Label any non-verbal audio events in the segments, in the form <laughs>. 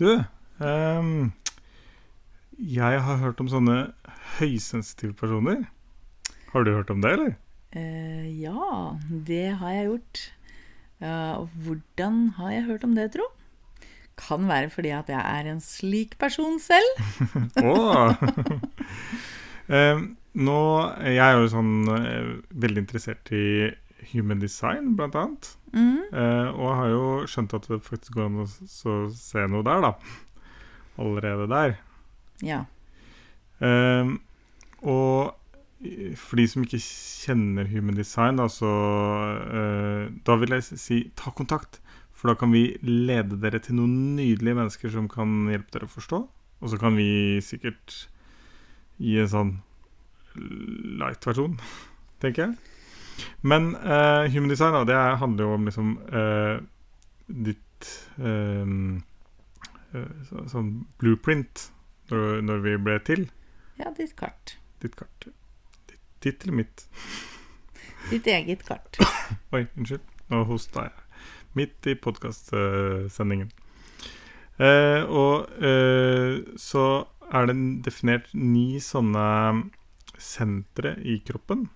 Du, um, jeg har hørt om sånne høysensitive personer. Har du hørt om det, eller? Uh, ja, det har jeg gjort. Uh, og hvordan har jeg hørt om det, tro? Kan være fordi at jeg er en slik person selv. <laughs> <laughs> Åh! <laughs> Ehm, nå, jeg er jo sånn eh, veldig interessert i human design, blant annet. Mm. Eh, og har jo skjønt at det faktisk går an å så se noe der, da. Allerede der. Ja. Ehm, og for de som ikke kjenner human design, da, så eh, Da vil jeg si ta kontakt. For da kan vi lede dere til noen nydelige mennesker som kan hjelpe dere å forstå. Og så kan vi sikkert gi en sånn light-versjon, tenker jeg. Men uh, human design da, det er- handler jo om liksom uh, ditt um, så, Sånn blueprint når, når vi ble til. ja, ditt kart. Ditt kart. Ditt, ditt eller mitt? <laughs> Ditt eget kart. <coughs> Oi, unnskyld. Nå hosta jeg. Midt i podkastsendingen. Uh, og uh, så er det definert ni sånne sentre i kroppen.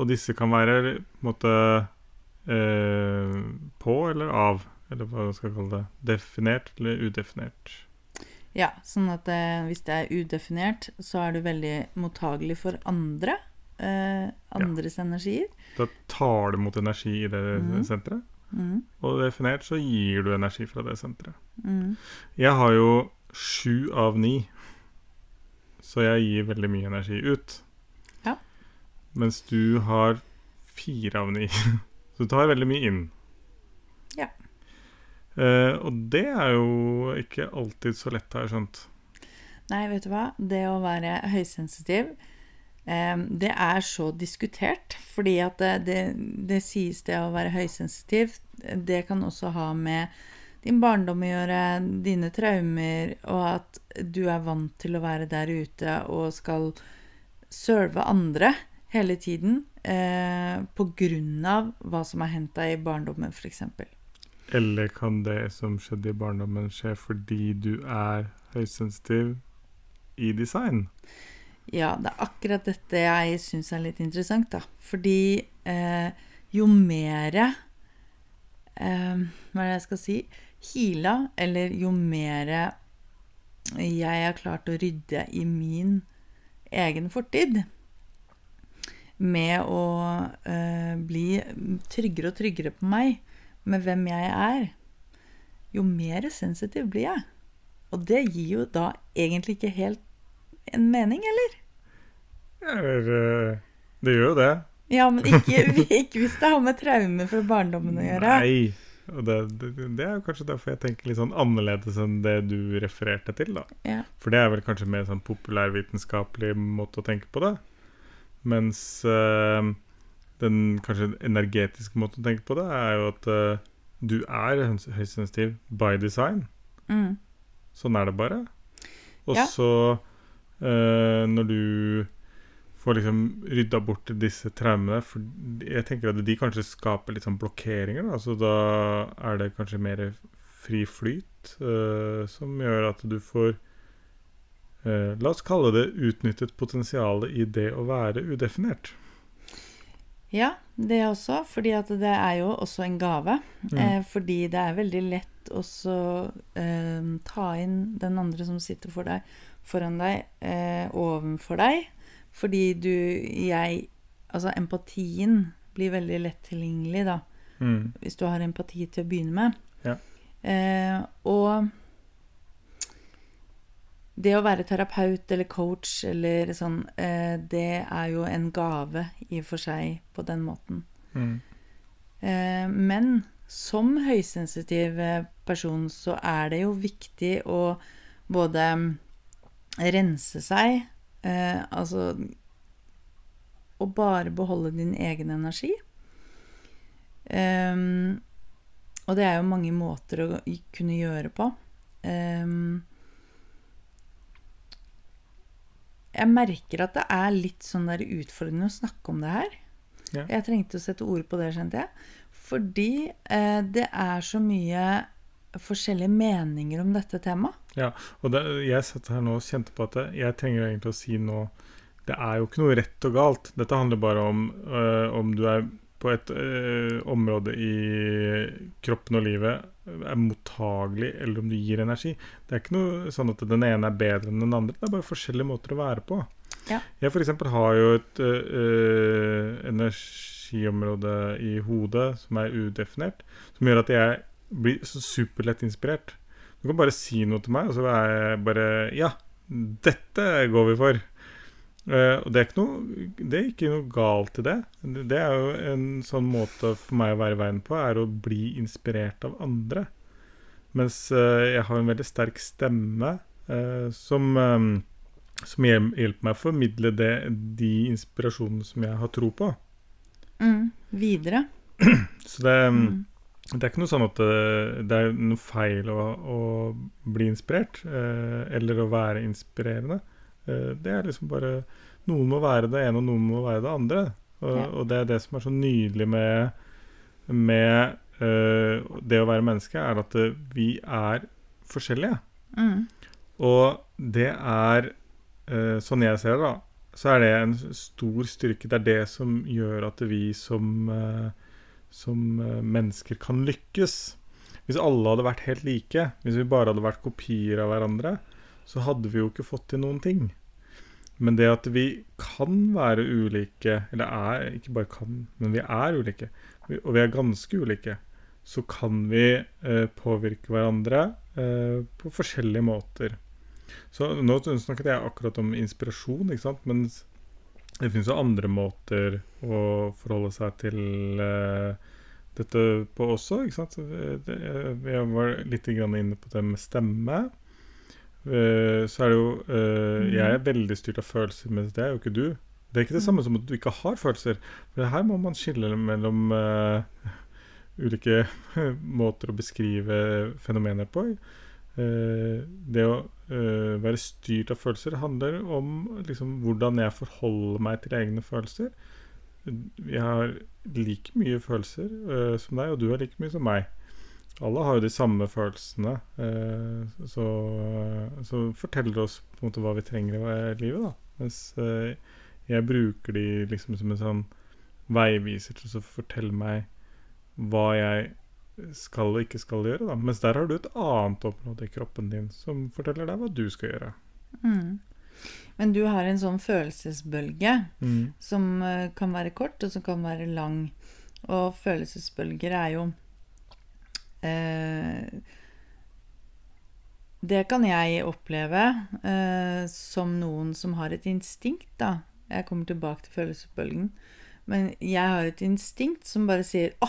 Og disse kan være på måte eh, på eller av, eller hva skal kalle det. Definert eller udefinert. Ja, sånn at eh, hvis det er udefinert, så er du veldig mottagelig for andre. Eh, andres energier. Da tar du mot energi i det mm. senteret. Mm. Og definert så gir du energi fra det senteret. Mm. Jeg har jo sju av ni, så jeg gir veldig mye energi ut. Mens du har fire av ni, <laughs> så du tar veldig mye inn. Ja. Eh, og det er jo ikke alltid så lett, har jeg skjønt. Nei, vet du hva? Det å være høysensitiv, eh, det er så diskutert. Fordi at det, det, det sies det å være høysensitiv, det kan også ha med din barndom å gjøre, dine traumer, og at du er vant til å være der ute og skal serve andre hele tiden eh, av hva som har hendt deg i barndommen, f.eks. Eller kan det som skjedde i barndommen skje fordi du er høysensitiv i design? Ja, det er akkurat dette jeg syns er litt interessant, da. Fordi eh, jo mere eh, Hva er det jeg skal si? Hila, eller jo mere jeg har klart å rydde i min egen fortid, med å eh, bli tryggere og tryggere på meg, med hvem jeg er, jo mer sensitiv blir jeg. Og det gir jo da egentlig ikke helt en mening, eller? Eller eh, Det gjør jo det. Ja, men ikke, <laughs> ikke hvis det har med traumer fra barndommen å gjøre. Nei. Og det, det, det er jo kanskje derfor jeg tenker litt sånn annerledes enn det du refererte til. da. Ja. For det er vel kanskje mer sånn populærvitenskapelig måte å tenke på det. Mens uh, den kanskje energetiske måten å tenke på det, er jo at uh, du er høys- høysensitiv by design. Mm. Sånn er det bare. Og Ja. så eh, når du får liksom rydda bort disse traumene For jeg tenker at de kanskje skaper litt sånn blokkeringer. Da. Så da er det kanskje mer fri flyt som gjør at du får La oss kalle det utnyttet potensialet i det å være udefinert. ja, det også. Fordi det er jo også en gave. Mm. Eh, fordi det er veldig lett å eh, ta inn den andre som sitter for deg, foran deg, eh, ovenfor deg. Fordi du Jeg Altså, empatien blir veldig lett tilgjengelig, da. Mm. Hvis du har empati til å begynne med. Ja. Eh, og det å være terapeut eller coach eller sånn, eh, det er jo en gave i og for seg på den måten. Mm. Eh, men som høysensitiv person så er det jo viktig å både rense seg eh, Altså å bare beholde din egen energi. Um, og det er jo mange måter å kunne gjøre på. Um, jeg merker at det er litt sånn der utfordrende å snakke om det her. Ja. Jeg trengte å sette ord på det, skjønte jeg. Fordi eh, det er så mye forskjellige meninger om dette temaet. Ja, og det, jeg satt her nå og kjente på at det, jeg trenger egentlig å si nå Det er jo ikke noe rett og galt. Dette handler bare om øh, om du er på et øh, område i kroppen og livet er mottagelig, eller om du gir energi. Det er ikke noe sånn at den ene er bedre enn den andre. Det er bare forskjellige måter å være på. Ja. Jeg eksempel har jo et øh, energiområde i hodet som er udefinert, som gjør at jeg blir så superlett inspirert. Du kan bare si noe til meg, og så er jeg bare Ja, dette går vi for. Eh, og det er, ikke noe, det er ikke noe galt i det. Det er jo en sånn måte for meg å være i veien på, er å bli inspirert av andre. Mens eh, jeg har en veldig sterk stemme eh, som, som hjelper meg å formidle det, de inspirasjonene som jeg har tro på. Mm. Videre. Så det, Mm. det er ikke noe sånn at det, det er noe feil å, å bli inspirert, eller å være inspirerende. Eh, det er liksom bare Noen må være det ene, og noen må være det andre. Og, Ja. og det er det som er så nydelig med, med uh, det å være menneske, er at eh, vi er forskjellige. Mm. Og det er uh, Sånn jeg ser det, da, så er det en stor styrke. Det er det som gjør at vi som, uh, som mennesker kan lykkes. Hvis alle hadde vært helt like, hvis vi bare hadde vært kopier av hverandre, så hadde vi jo ikke fått til noen ting. Men det at vi kan være ulike, eller er ikke bare kan, men vi er ulike, og vi er ganske ulike, så kan vi eh, påvirke hverandre eh, på forskjellige måter. Så nå snakket jeg akkurat om inspirasjon, ikke sant? men det finnes jo andre måter å forholde seg til eh, dette på også. Ikke sant? Jeg var litt inne på det med stemme. Eh, så er det jo eh, Jeg er veldig styrt av følelser, men det er jo ikke du. Det er ikke det samme som at du ikke har følelser. For her må man skille mellom uh, ulike <laughs> måter å beskrive fenomener på. Det å være styrt av følelser handler om liksom, hvordan jeg forholder meg til egne følelser. Jeg har like mye følelser som deg, og du har like mye som meg. Alle har jo de samme følelsene, eh, så, så forteller oss på en måte hva vi trenger i livet. da. Mens eh, jeg bruker de liksom som en sånn veiviser til å fortelle meg hva jeg skal og ikke skal gjøre. da. Mens der har du et annet område i kroppen din som forteller deg hva du skal gjøre. Mm. Men du har en sånn følelsesbølge Mm. som eh, kan være kort, og som kan være lang. Og følelsesbølger er jo eh, Det kan jeg oppleve eh, som noen som har et instinkt, da. Jeg kommer tilbake til følelsesbølgen. Men jeg har et instinkt som bare sier 'Å,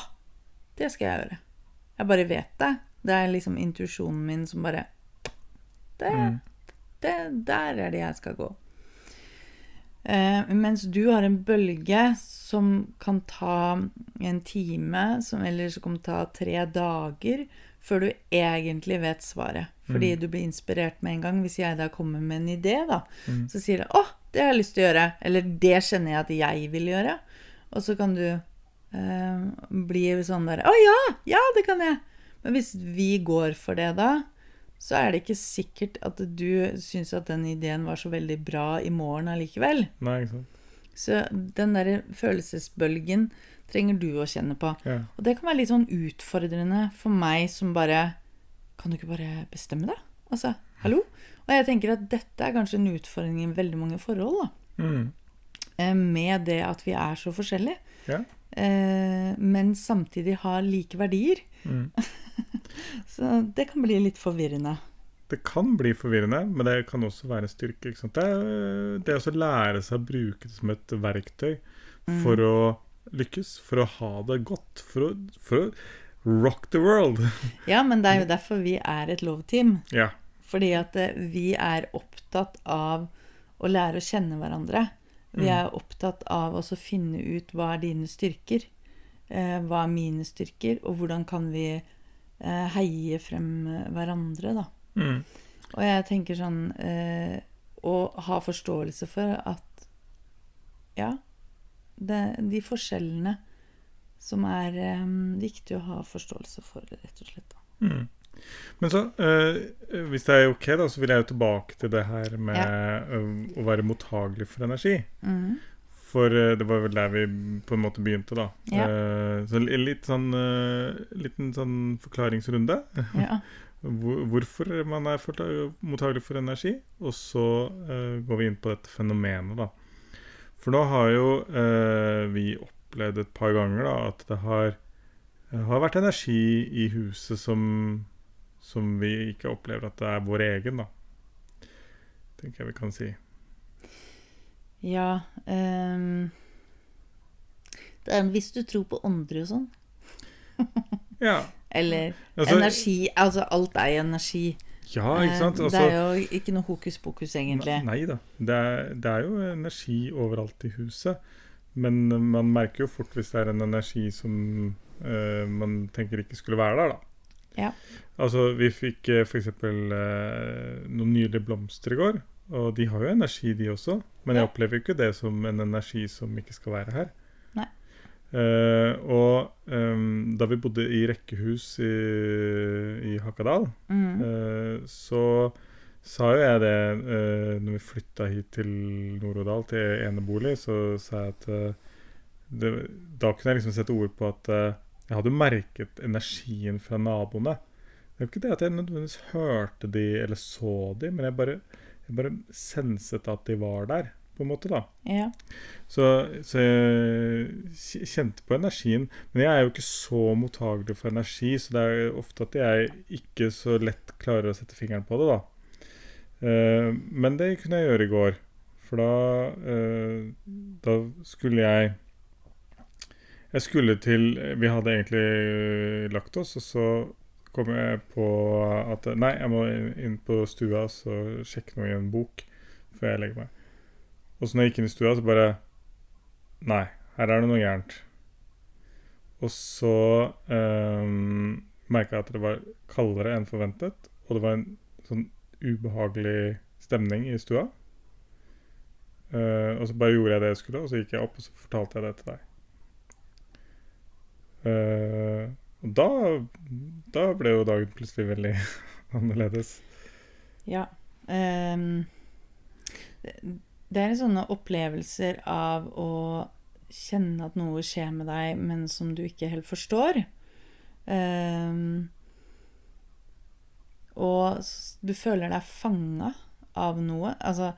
det skal jeg gjøre'. Jeg bare vet det. Det er liksom intuisjonen min som bare det, Mm. det, Der er det jeg skal gå. Eh, mens du har en bølge som kan ta en time, som, eller som kan ta tre dager, før du egentlig vet svaret. Fordi Mm. du blir inspirert med en gang. Hvis jeg da kommer med en idé, da, Mm. så sier du 'Å, det har jeg lyst til å gjøre'. Eller 'det kjenner jeg at jeg vil gjøre'. Og så kan du eh, bli sånn der 'Å ja! Ja, det kan jeg'. Men hvis vi går for det da, så er det ikke sikkert at du syns at den ideen var så veldig bra i morgen allikevel. Nei, ikke sant. Så den der følelsesbølgen trenger du å kjenne på. Ja. Og det kan være litt sånn utfordrende for meg som bare Kan du ikke bare bestemme deg? Altså, hallo? Og jeg tenker at dette er kanskje en utfordring i veldig mange forhold, da. Mm. Eh, Med det at vi er så forskjellige. Ja. Eh, Men samtidig har like verdier. Mm. <laughs> Så det kan bli litt forvirrende. Det kan bli forvirrende, men det kan også være en styrke. Det det å lære seg å bruke det som et verktøy for å lykkes, for å ha det godt. For å, for å rock the world. <laughs> Ja, men det er jo derfor vi er et love-team. ja. Fordi at eh, vi er opptatt av å lære å kjenne hverandre. Vi Mm. er opptatt av å finne ut hva er dine styrker, eh, hva er mine styrker, og hvordan kan vi eh, heie frem eh, hverandre, da. Mm. Og jeg tenker sånn eh, Å ha forståelse for at Ja, det, de forskjellene som er eh, viktig å ha forståelse for, rett og slett. Da. Mm. Men så, eh, hvis det er ok, da, så vil jeg jo tilbake til det her med eh, å være mottagelig for energi. Mm. For eh, det var vel der vi på en måte begynte, da. Ja. Uh, så en litt sånn uh, liten sånn forklaringsrunde. Ja. <laughs> Hvor, hvorfor man er mottagelig for energi. Og så uh, går vi inn på dette fenomenet, da. For nå har jo vi opplevd et par ganger da, at det har, har vært energi i huset som, som vi ikke opplever at det er vår egen, da. Tenker jeg vi kan si. Ja um, det er, Hvis du tror på åndre og sånn, <laughs> Ja. eller Altså, energi Altså, alt er energi. Ja, ikke sant? Eh, Altså, det er jo ikke noe hokus pokus, egentlig. Nei da. Det er, det er jo energi overalt i huset. Men man merker jo fort hvis det er en energi som uh, man tenker ikke skulle være der, da. Ja. Altså, vi fikk uh, f.eks. Uh, noen nydelige blomster i går. Og de har jo energi, de også. Men jeg opplever jo ikke det som en energi som ikke skal være her. Nei. Eh, og um, da vi bodde i rekkehus i, i Hakadal, Mm. Eh, så sa jo jeg det uh, når vi flytta hit til Nord-Odal, til enebolig, så sa jeg at eh, det, Da kunne jeg liksom sette ord på at eh, jeg hadde merket energien fra naboene. Det er jo ikke det at jeg nødvendigvis hørte de eller så de, men jeg bare, jeg bare senset at de var der, på en måte, da. Ja. Så, så jeg kjente på energien. Men jeg er jo ikke så mottagelig for energi, så det er ofte at jeg ikke så lett klarer å sette fingeren på det, da. Eh, men det kunne jeg gjøre i går. For da, eh, da skulle jeg Jeg skulle til Vi hadde egentlig lagt oss, og så kom jeg på at Nei, jeg må inn på stua og sjekke noe i en bok før jeg legger meg. Og så når jeg gikk inn i stua, så bare Nei, her er det noe gærent. Og så um, merka jeg at det var kaldere enn forventet, og det var en sånn ubehagelig stemning i stua. Uh, og så bare gjorde jeg det jeg skulle, og så gikk jeg opp og så fortalte jeg det til deg. Eh, og da, da ble jo dagen plutselig veldig <laughs> annerledes. Ja. Um, det, er sånne opplevelser av å kjenne at noe skjer med deg, men som du ikke helt forstår. Um, og du føler deg fanga av noe. Altså,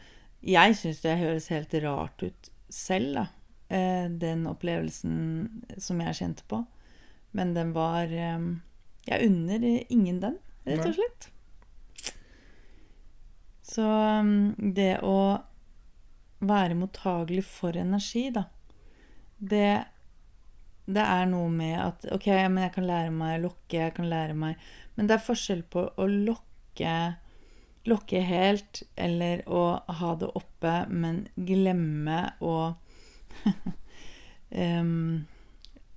jeg syns det høres helt rart ut selv, da. eh, den opplevelsen som jeg kjente på. Men den var ehm, Jeg unner ingen den, rett og slett. Så um, det å være mottagelig for energi, da det, det er noe med at OK, men jeg kan lære meg å lokke, jeg kan lære meg Men det er forskjell på å lokke Lokke helt, eller å ha det oppe, men glemme å <laughs> em,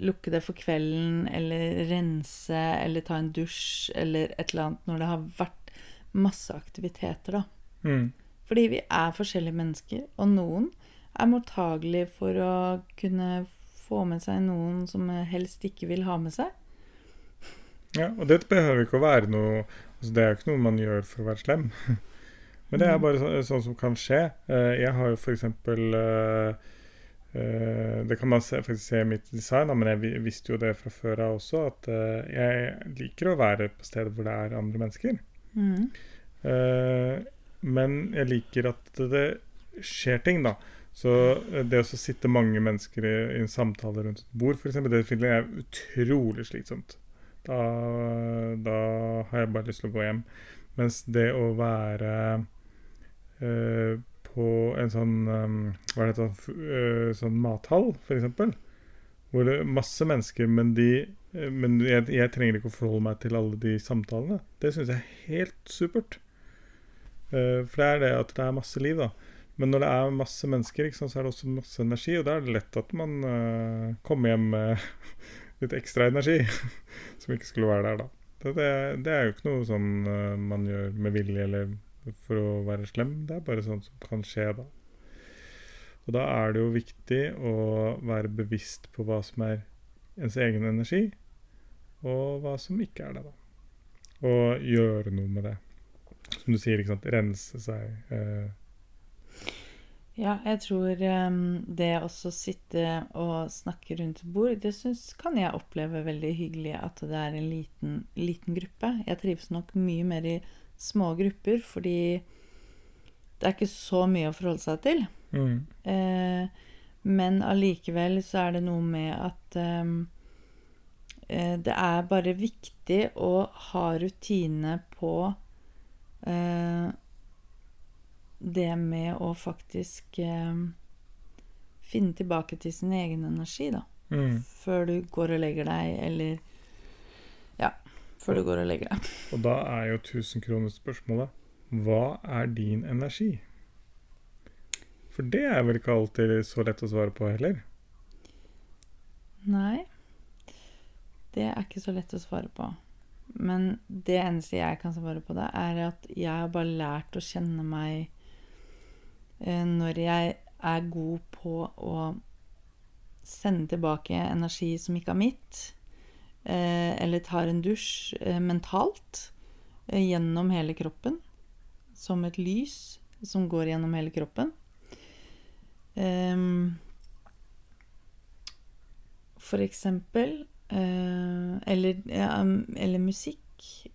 lukke det for kvelden, eller rense, eller ta en dusj, eller et eller annet når det har vært masse aktiviteter, da. Mm. Fordi vi er forskjellige mennesker, og noen er mottagelige for å kunne få med seg noen som helst ikke vil ha med seg. Ja, og det behøver ikke å være noe altså Det er jo ikke noe man gjør for å være slem. <laughs> Men det er Mm. bare så, sånn som kan skje. Eh, jeg har jo f.eks. eksempel uh, det kan man se, faktisk se i mitt design, men jeg visste jo det fra før av også, at eh, jeg liker å være på steder hvor det er andre mennesker. Mm. Eh, men jeg liker at det skjer ting, da. Så eh, det å sitte mange mennesker i, i en samtale rundt et bord, f.eks., det finner jeg utrolig slitsomt. Da, da har jeg bare lyst til å gå hjem. Mens det å være eh, på en sånn um, Hva er det, eh, sånn mathall, f.eks., hvor det er masse mennesker, men, de, eh, men jeg, jeg trenger ikke å forholde meg til alle de samtalene. Det syns jeg er helt supert. Eh, for det er det at det er masse liv, da. Men når det er masse mennesker, sant, så er det også masse energi, og da er det lett at man uh, kommer hjem med <laughs> litt ekstra energi <laughs> som ikke skulle være der, da. Det, det er jo ikke noe sånn uh, man gjør med vilje eller for å være slem. Det er bare sånn som kan skje, da. Og da er det jo viktig å være bevisst på hva som er ens egen energi, og hva som ikke er det, da. Og gjøre noe med det. Som du sier, ikke sant. Rense seg. Eh, Ja, jeg tror um, det også sitte og snakke rundt bord, det syns kan jeg oppleve veldig hyggelig at det er en liten, liten gruppe. Jeg trives nok mye mer i små grupper, fordi det er ikke så mye å forholde seg til. mm, Eh, men allikevel så er det noe med at em, eh, det er bare viktig å ha rutine på eh, det med å faktisk eh, finne tilbake til sin egen energi, da. mm. Før du går og legger deg, eller før du går og legger deg. Og da er jo tusenkronersspørsmålet Hva er din energi? For det er vel ikke alltid så lett å svare på heller. Nei. Det er ikke så lett å svare på. Men det eneste jeg kan svare på det, er at jeg har bare lært å kjenne meg eh, når jeg er god på å sende tilbake energi som ikke er mitt, eller tar en dusj eh, mentalt eh, gjennom hele kroppen, som et lys som går gjennom hele kroppen. Ehm, for eksempel. eh, eller, eller musikk.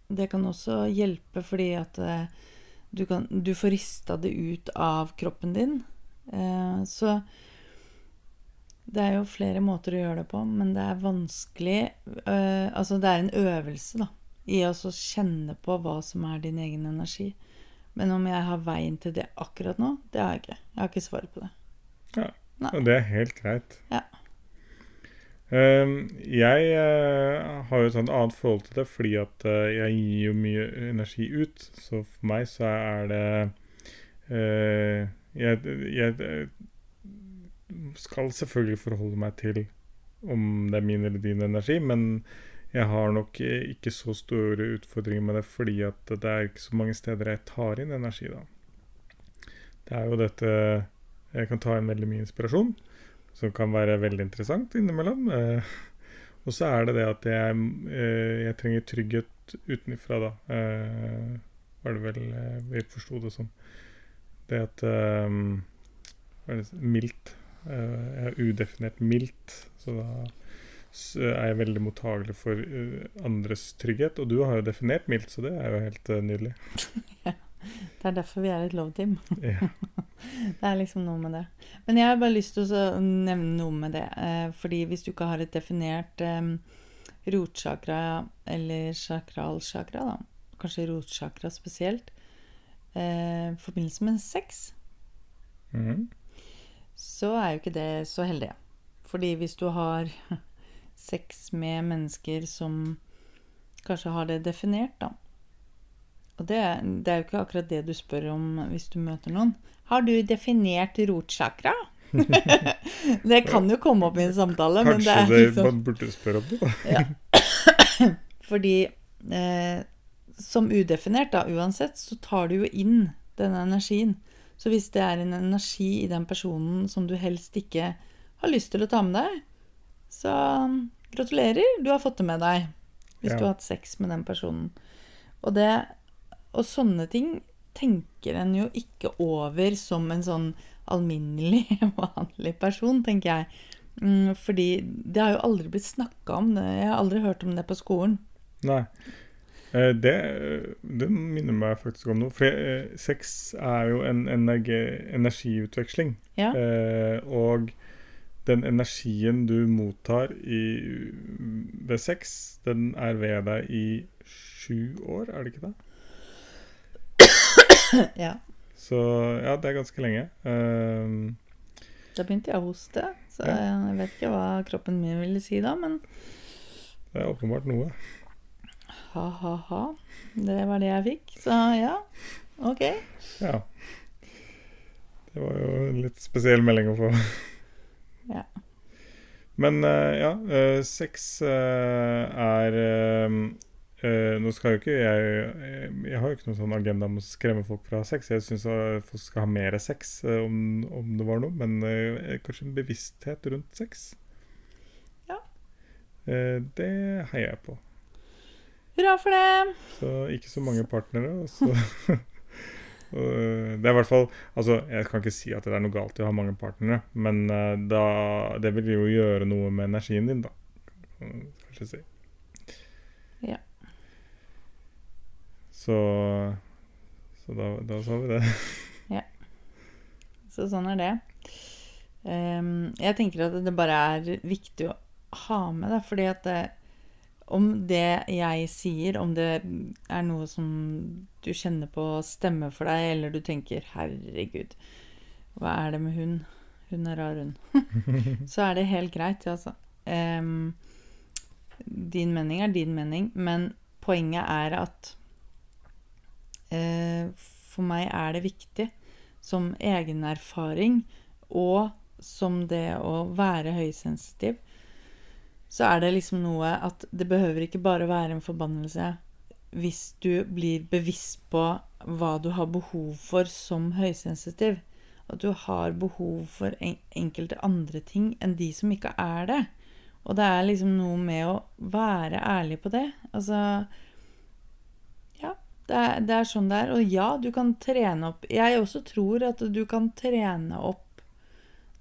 Det kan også hjelpe fordi at eh, du, kan, du får rista det ut av kroppen din. Eh, så det er jo flere måter å gjøre det på, men det er vanskelig eh, Altså, det er en øvelse, da, i å kjenne på hva som er din egen energi. Men om jeg har veien til det akkurat nå, det har jeg ikke. Jeg har ikke svar på det. Nei. Og det er helt greit. Ja. Ehm, jeg uh, har jo et sånt annet forhold til det, fordi at uh, jeg gir jo mye energi ut. Så for meg så er det uh, jeg, jeg skal selvfølgelig forholde meg til om det er min eller din energi, men jeg har nok eh, ikke så store utfordringer med det, fordi at det er ikke så mange steder jeg tar inn energi, da. Det er jo dette Jeg kan ta inn veldig mye inspirasjon som kan være veldig interessant innimellom. Eh, og så er det det at jeg, eh, jeg trenger trygghet utenfra, da. Var det vel vi forsto det som. Det at Mildt. Eh, jeg er udefinert mildt, så da er jeg veldig mottagelig for eh, andres trygghet. Og du har jo definert mildt, så det er jo helt nydelig. <laughs> nydelig. Det er derfor vi er et love team. <laughs> Ja. <laughs> Det er liksom noe med det. Men jeg har bare lyst til å nevne noe med det. Eh, fordi hvis du ikke har et definert eh, rotsjakra eller sakralsjakra, da, kanskje rotsjakra spesielt, eh, i forbindelse med sex, Mhm. Så er jo ikke det så heldig. Fordi hvis du har <laughs> sex med mennesker som kanskje har det definert, da. Og det, det er jo ikke akkurat det du spør om hvis du møter noen. Har du definert rotsjakra? <laughs> det kan jo komme opp i en samtale, men det Kanskje er det, Kanskje man burde spørre om det, da. <coughs> Fordi eh, som udefinert, da, uansett, så tar du jo inn denne energien. Så hvis det er en energi i den personen som du helst ikke har lyst til å ta med deg, så um, gratulerer, du har fått det med deg. Hvis Ja. du har hatt sex med den personen. Og, det, og sånne ting tenker en jo ikke over som en sånn alminnelig, <laughs> vanlig person, tenker jeg. Mm, fordi det har jo aldri blitt snakka om. det. Jeg har aldri hørt om det på skolen. Nei. Eh, Det, det minner meg faktisk om noe. For eh, sex er jo en energi, energiutveksling. Ja. Eh, og den energien du mottar i, ved sex, den er ved deg i sju år, er det ikke det? ja. Så ja, det er ganske lenge. Eh, Da begynte jeg å hoste. Så Ja. jeg vet ikke hva kroppen min ville si da, men Det er åpenbart noe. Ha-ha-ha. Det var det jeg fikk. Så ja, ok. Ja. Det var jo en litt spesiell melding å få. Ja. Men eh, ja, eh, sex eh, er Nå skal jo ikke jeg jeg- har jo ikke noen sånn agenda om å skremme folk fra sex. Jeg syns folk skal ha mer sex, om, om det var noe. Men kanskje en bevissthet rundt sex. Ja. Det heier jeg på. Hurra for det! Så ikke så mange partnere. Og så, <laughs> eh, det er i hvert fall Altså, jeg kan ikke si at det er noe galt i å ha mange partnere, men eh, da, det vil jo gjøre noe med energien din, da. Kanskje si. Ja. Så Så da, da sa vi det. <laughs> ja. Så sånn er det. Um, jeg tenker at det bare er viktig å ha med da, fordi at det, om det jeg sier, om det er noe som du kjenner på stemmer for deg, eller du tenker 'herregud, hva er det med hun? Hun er rar, hun', <laughs> så er det helt greit, altså. Um, din mening er din mening, men poenget er at uh, for meg er det viktig som egenerfaring og som det å være høysensitiv, så er det liksom noe at det behøver ikke bare være en forbannelse hvis du blir bevisst på hva du har behov for som høysensitiv. At du har behov for en enkelte andre ting enn de som ikke er det. Og det er liksom noe med å være ærlig på det. Altså Ja, det er, det er sånn det er. Og ja, du kan trene opp Jeg også tror at du kan trene opp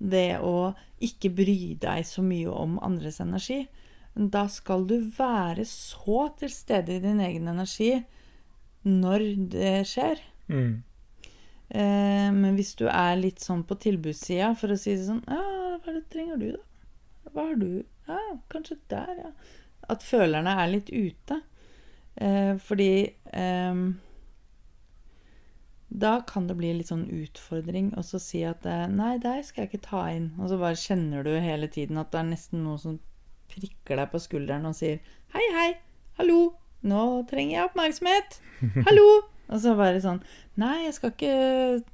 det å ikke bry deg så mye om andres energi. Da skal du være så til stede i din egen energi når det skjer. Mm. Eh, men hvis du er litt sånn på tilbudssida, for å si det sånn Ja, hva det trenger du, da? Hva har du? Ja, kanskje der, ja. At følerne er litt ute. Eh, fordi eh, da kan det bli litt sånn utfordring å så si at eh, Nei, deg skal jeg ikke ta inn. Og så bare kjenner du hele tiden at det er nesten noen som prikker deg på skulderen og sier Hei, hei, hallo, nå trenger jeg oppmerksomhet. <laughs> Hallo. Og så bare sånn Nei, jeg skal ikke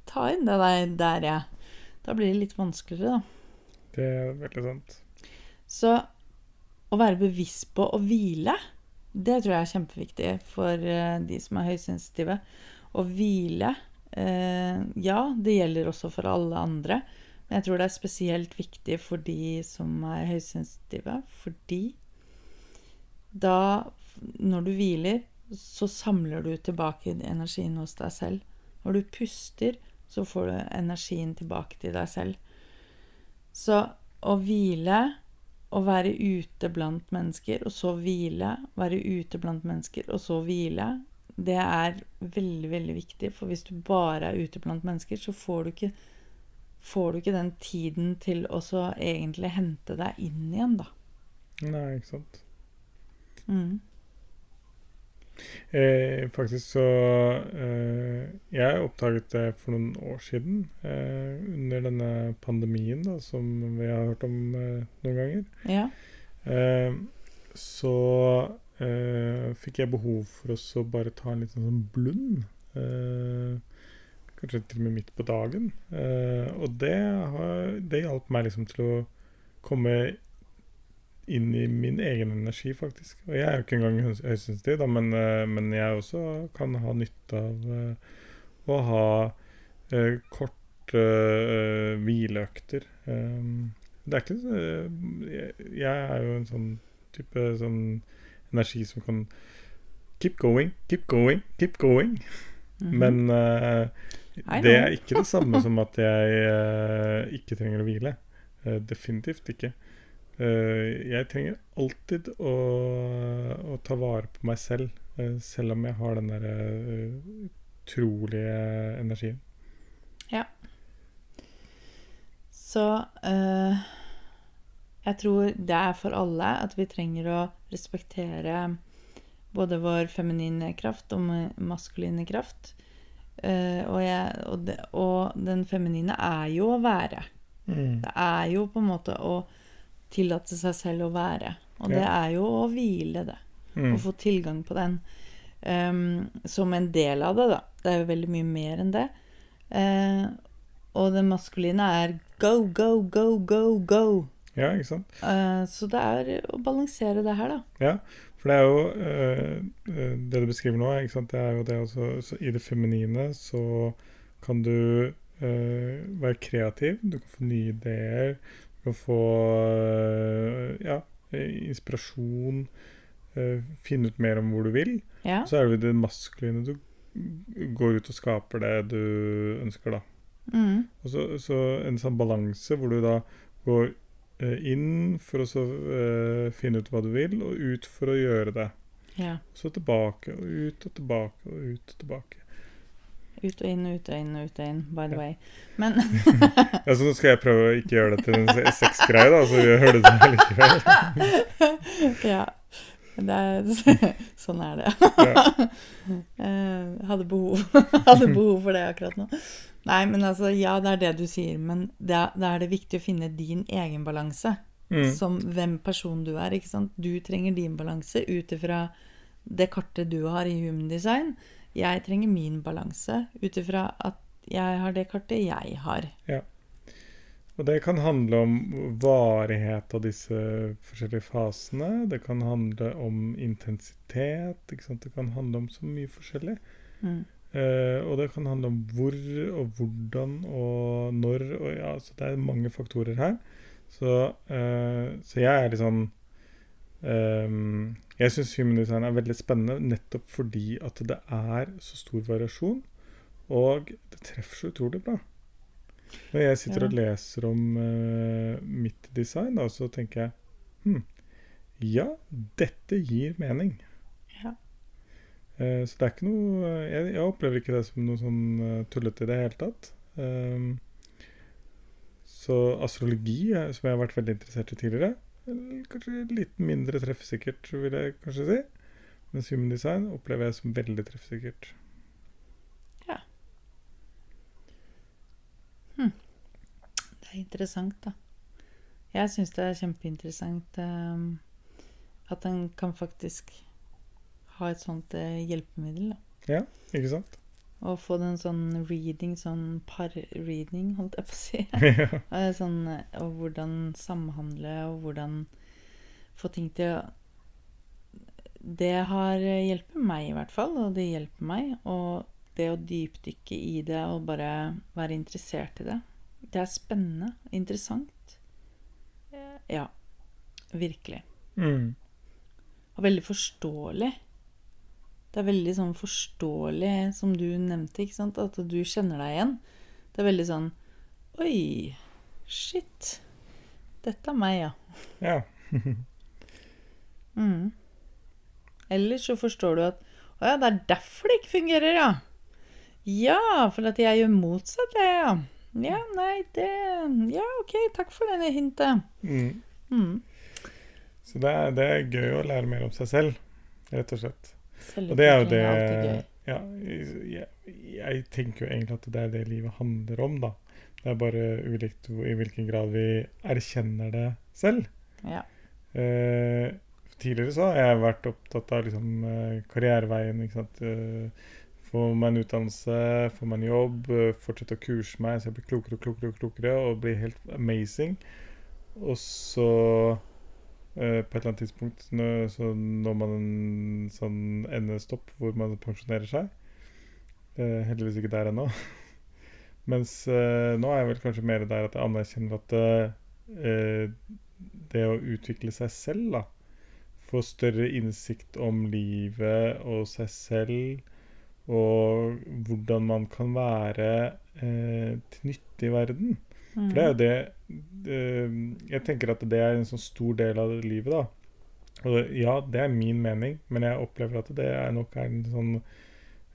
ta inn det der, der jeg. Da blir det litt vanskeligere, da. Det er veldig sant. Så å være bevisst på å hvile, det tror jeg er kjempeviktig for eh, de som er høysensitive. Å hvile Ja, det gjelder også for alle andre. Men jeg tror det er spesielt viktig for de som er høysensitive. Fordi da, når du hviler, så samler du tilbake energien hos deg selv. Når du puster, så får du energien tilbake til deg selv. Så å hvile å være ute blant mennesker, og så hvile. Være ute blant mennesker, og så hvile. Det er veldig, veldig viktig. For hvis du bare er ute blant mennesker, så får du ikke, får du ikke den tiden til å så egentlig hente deg inn igjen, da. Nei, ikke sant. Mm. Eh, faktisk så eh, Jeg oppdaget det for noen år siden, eh, under denne pandemien da, som vi har hørt om eh, noen ganger. Ja. Eh, så eh, fikk jeg behov for å bare ta en liten sånn blund. Eh, kanskje til og med midt på dagen. Eh, og det, har, det hjalp meg liksom til å komme inn i min egen energi, faktisk. Og jeg er jo ikke engang høys- høysensitiv, da, men, eh, men jeg også kan ha nytte av eh, å ha eh, korte eh, hvileøkter. Eh, det er ikke jeg, jeg er jo en sånn type sånn energi som kan Keep going, keep going, keep going. Mhm. Men uh, det er ikke det samme som at jeg uh, ikke trenger å hvile. Uh, definitivt ikke. Jeg trenger alltid å, å ta vare på meg selv, selv om jeg har den der utrolige energien. Ja. Så jeg tror det er for alle at vi trenger å respektere både vår feminine kraft og maskuline kraft. Uh, og, jeg, og, de, og den feminine er jo å være. Mm. Det er jo på en måte å tillate seg selv å være. Og det er jo å hvile, det. Mm. Å få tilgang på den. Um, som en del av det, da. Det er jo veldig mye mer enn det. Uh, og det maskuline er go, go, go, go, go. Ja, ikke sant? Eh, så det er å balansere det her, da. Ja, for det er jo eh, eh, Det du beskriver nå, ikke sant? det er jo det også så I det feminine så kan du være kreativ. Du kan få nye ideer. Du kan få ja, inspirasjon. finne ut mer om hvor du vil. Ja. Så er det jo det maskuline. Du går ut og skaper det du ønsker, da. Mm. Og så, så en sånn balanse hvor du da går inn for å så, uh, finne ut hva du vil, og ut for å gjøre det. ja. Så tilbake og ut og tilbake og ut og tilbake. Ut og inn, ut og inn, ut og inn, by the Ja. way. Men <laughs> Ja, så nå skal jeg prøve å ikke gjøre det til en se- sexgreie, da, så gjør det det likevel. <laughs> Ja. Det er, <laughs> sånn er det. Ja. Eh, hadde, behov, hadde behov for det akkurat nå. Nei, men altså, ja, det er det du sier. Men da er det viktig å finne din egen balanse. Mm. Som hvem person du er. ikke sant? Du trenger din balanse ut ifra det kartet du har i Human Design. Jeg trenger min balanse ut ifra at jeg har det kartet jeg har. Ja. Og det kan handle om varighet av disse forskjellige fasene. Det kan handle om intensitet. Ikke sant? Det kan handle om så mye forskjellig. Mm. Eh, og det kan handle om hvor og hvordan og når. Og ja, så det er mange faktorer her. Så, uh, så jeg er litt sånn um, Jeg syns human design er veldig spennende nettopp fordi at det er så stor variasjon. Og det treffer så utrolig bra. Når jeg sitter Ja. og leser om uh, mitt design, da, så tenker jeg hm, Ja, dette gir mening. Eh, Så det er ikke noe Jeg, jeg opplever ikke det som noe sånn eh, tullete i det hele tatt. Um, så astrologi, eh, som jeg har vært veldig interessert i tidligere, eh, kanskje litt mindre treffsikkert, vil jeg kanskje si. Mens human design opplever jeg som veldig treffsikkert. Ja. Det er interessant, da. Jeg syns det er kjempeinteressant um, at en kan faktisk ha et sånt eh, hjelpemiddel. Da. Ikke sant? Og få den sånn reading, sånn par-reading, holdt jeg på å si. ja. <laughs> Eh, sånn, eh, og hvordan samhandle, og hvordan få ting til å Det har hjulpet meg, i hvert fall, og det hjelper meg. Og det å dypdykke i det og bare være interessert i det. Det er spennende. Interessant. Eh, Ja. Virkelig. Mm. Og veldig forståelig. Det er veldig sånn forståelig, som du nevnte, ikke sant? at du kjenner deg igjen. Det er veldig sånn Oi, shit. Dette er meg, ja. ja. <laughs> Mm. Eller så forstår du at Å ja, det er derfor det ikke fungerer, ja. Ja, for at jeg gjør motsatt, det, ja. Ja, nei, det Ja, OK, takk for denne hintet. Mm. Mm. Så det er, det er gøy å lære mer om seg selv, rett og slett. Og det er jo det ja, jeg, jeg tenker jo egentlig at det er det livet handler om, da. Det er bare ulikt i hvilken grad vi erkjenner det selv. Ja. Eh, tidligere så har jeg vært opptatt av liksom, eh, karriereveien. Ikke sant? Eh, få meg en utdannelse, få meg en jobb, eh, fortsette å kurse meg så jeg blir klokere og klokere og klokere og blir helt amazing. Og så eh, på et eller annet tidspunkt når, så når man en sånn endestopp hvor man pensjonerer seg. Eh, heldigvis ikke der ennå. <laughs> Mens eh, nå er jeg vel kanskje mer der at jeg anerkjenner at det å utvikle seg selv, da Få større innsikt om livet og seg selv, og hvordan man kan være til nytte i verden. For det er jo det, Jeg tenker at det er en sånn stor del av livet, da. Og ja, det er min mening, men jeg opplever at det er nok er en sånn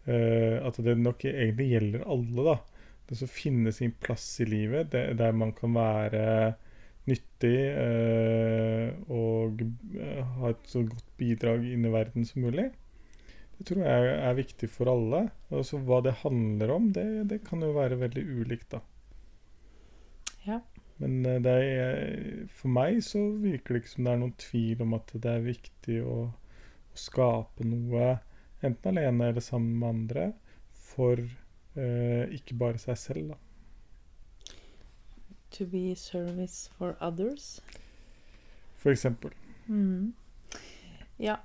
eh, At det nok egentlig gjelder alle, da. Det å finne sin plass i livet, det, der man kan være nyttig eh, og eh, ha et så godt bidrag inn i verden som mulig. Det tror jeg er viktig for alle. Og så hva det handler om, det, det kan jo være veldig ulikt, da. Ja. Men eh, det er, for meg så virker det ikke som det er noen tvil om at det er viktig å, å skape noe, enten alene eller sammen med andre, for eh, ikke bare seg selv, da. To be service for others. For eksempel. Mm. Ja.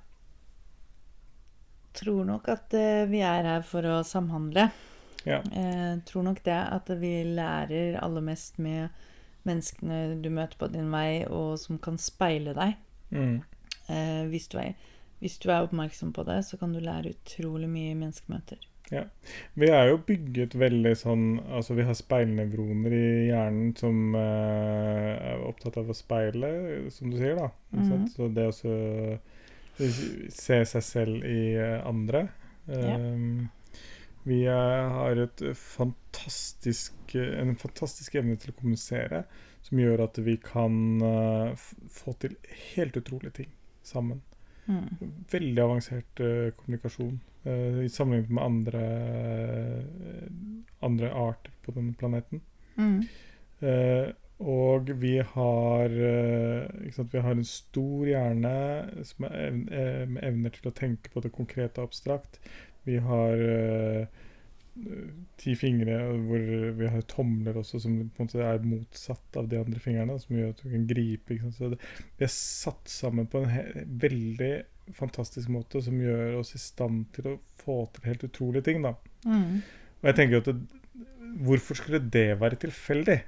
Tror nok at eh, vi er her for å samhandle. Ja. Eh, tror nok det at vi lærer aller mest med menneskene du møter på din vei, og som kan speile deg. Mm. Eh, hvis, du er, hvis du er oppmerksom på det, så kan du lære utrolig mye i menneskemøter. Vi er jo bygget veldig sånn Altså, vi har speilnevroner i hjernen som eh, er opptatt av å speile, som du sier, da. Mm. Så det å se seg selv i eh, andre Ja. Vi er, har fantastisk, en fantastisk evne til å kommunisere som gjør at vi kan eh, få til helt utrolige ting sammen. Mm. Veldig avansert eh, kommunikasjon eh, i sammenlignet med andre, eh, andre arter på denne planeten. Mm. Eh, og vi har eh, ikke sant? Vi har en stor hjerne som er ev eh, med evner til å tenke på det konkrete og abstrakt. Vi har uh, ti fingre hvor vi har tomler også, som på en måte er motsatt av de andre fingrene. Som gjør at du kan gripe. Så det, vi er satt sammen på en veldig fantastisk måte som gjør oss i stand til å få til helt utrolige ting. da. Mm. Og jeg tenker at det, Hvorfor skulle det være tilfeldig?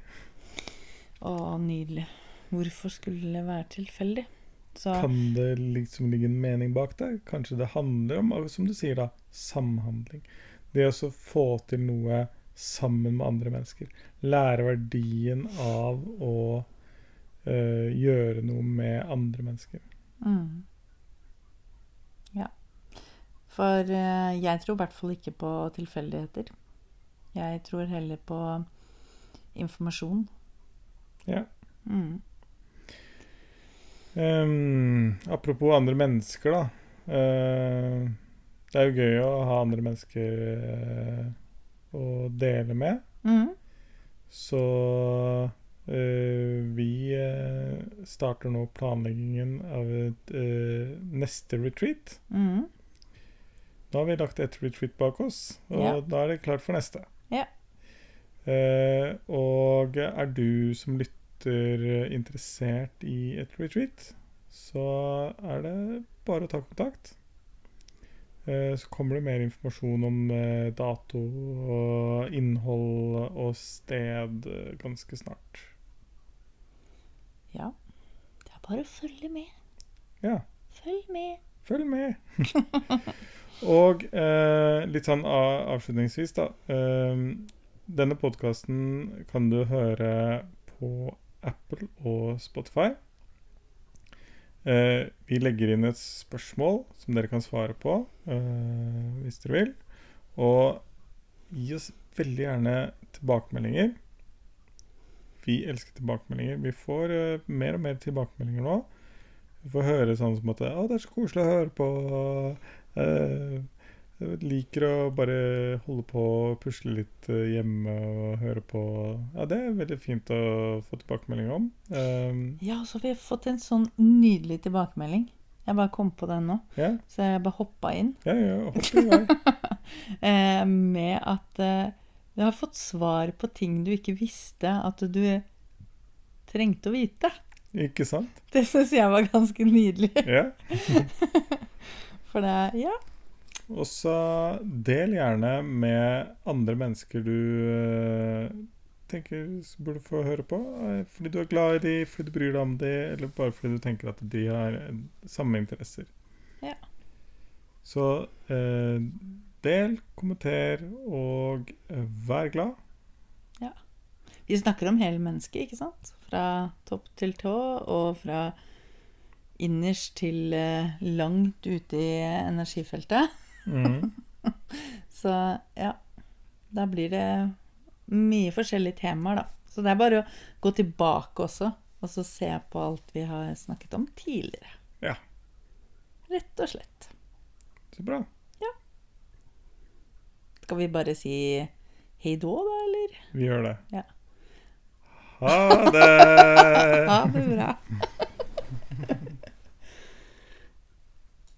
Å, nydelig. Hvorfor skulle det være tilfeldig? Så Kan det liksom ligge en mening bak det? Kanskje det handler om, som du sier, da, samhandling. Det å få til noe sammen med andre mennesker. Lære verdien av å eh, gjøre noe med andre mennesker. mm. Ja. For eh, jeg tror i hvert fall ikke på tilfeldigheter. Jeg tror heller på informasjon. Ja. Mm. Ehm, apropos andre mennesker, da. Uh, det er jo gøy å ha andre mennesker uh, å dele med. Mm. Så uh, vi eh, starter nå planleggingen av et neste retreat. Mm. Nå har vi lagt ett retreat bak oss, og Ja. da er det klart for neste. Ja. Og er du som lytter interessert i et retreat, så er det bare å ta kontakt. Eh, så kommer det mer informasjon om eh, dato og innhold og sted eh, ganske snart. ja. Det er bare å følge med. Ja. Følg med. Følg med! <laughs> og eh, litt sånn avslutningsvis, da. Eh, denne podkasten kan du høre på Apple og Spotify. Eh, vi legger inn et spørsmål som dere kan svare på eh, hvis dere vil. Og gi oss veldig gjerne tilbakemeldinger. Vi elsker tilbakemeldinger. Vi får eh, mer og mer tilbakemeldinger nå. Vi får høre sånn som at Å, det er så koselig å høre på. Jeg liker å bare holde på og pusle litt eh, hjemme og høre på. Ja, det er veldig fint å få tilbakemelding om. Um, Ja, så vi har fått en sånn nydelig tilbakemelding. Jeg bare kom på den nå, ja, så jeg bare hoppa inn. ja, ja, hopp i vei. <laughs> Eh, med at uh, du har fått svar på ting du ikke visste at du trengte å vite. Ikke sant? Det syns jeg var ganske nydelig. Ja. <laughs> For det Ja. Og så del gjerne med andre mennesker du eh, tenker burde få høre på. eh, Fordi du er glad i de, fordi du bryr deg om de, eller bare fordi du tenker at de har eh, samme interesser. Ja. Så eh, del, kommenter og vær glad. Ja. Vi snakker om hele mennesket, ikke sant? Fra topp til tå, og fra innerst til langt ute i energifeltet. <laughs> Så ja, da blir det mye forskjellige temaer, da. Så det er bare å gå tilbake også, og så se på alt vi har snakket om tidligere. Ja. Rett og slett. Så bra. Ja. Skal vi bare si hei då, da, eller? Vi gjør det. Ja. Ha det! <laughs> Ha det bra.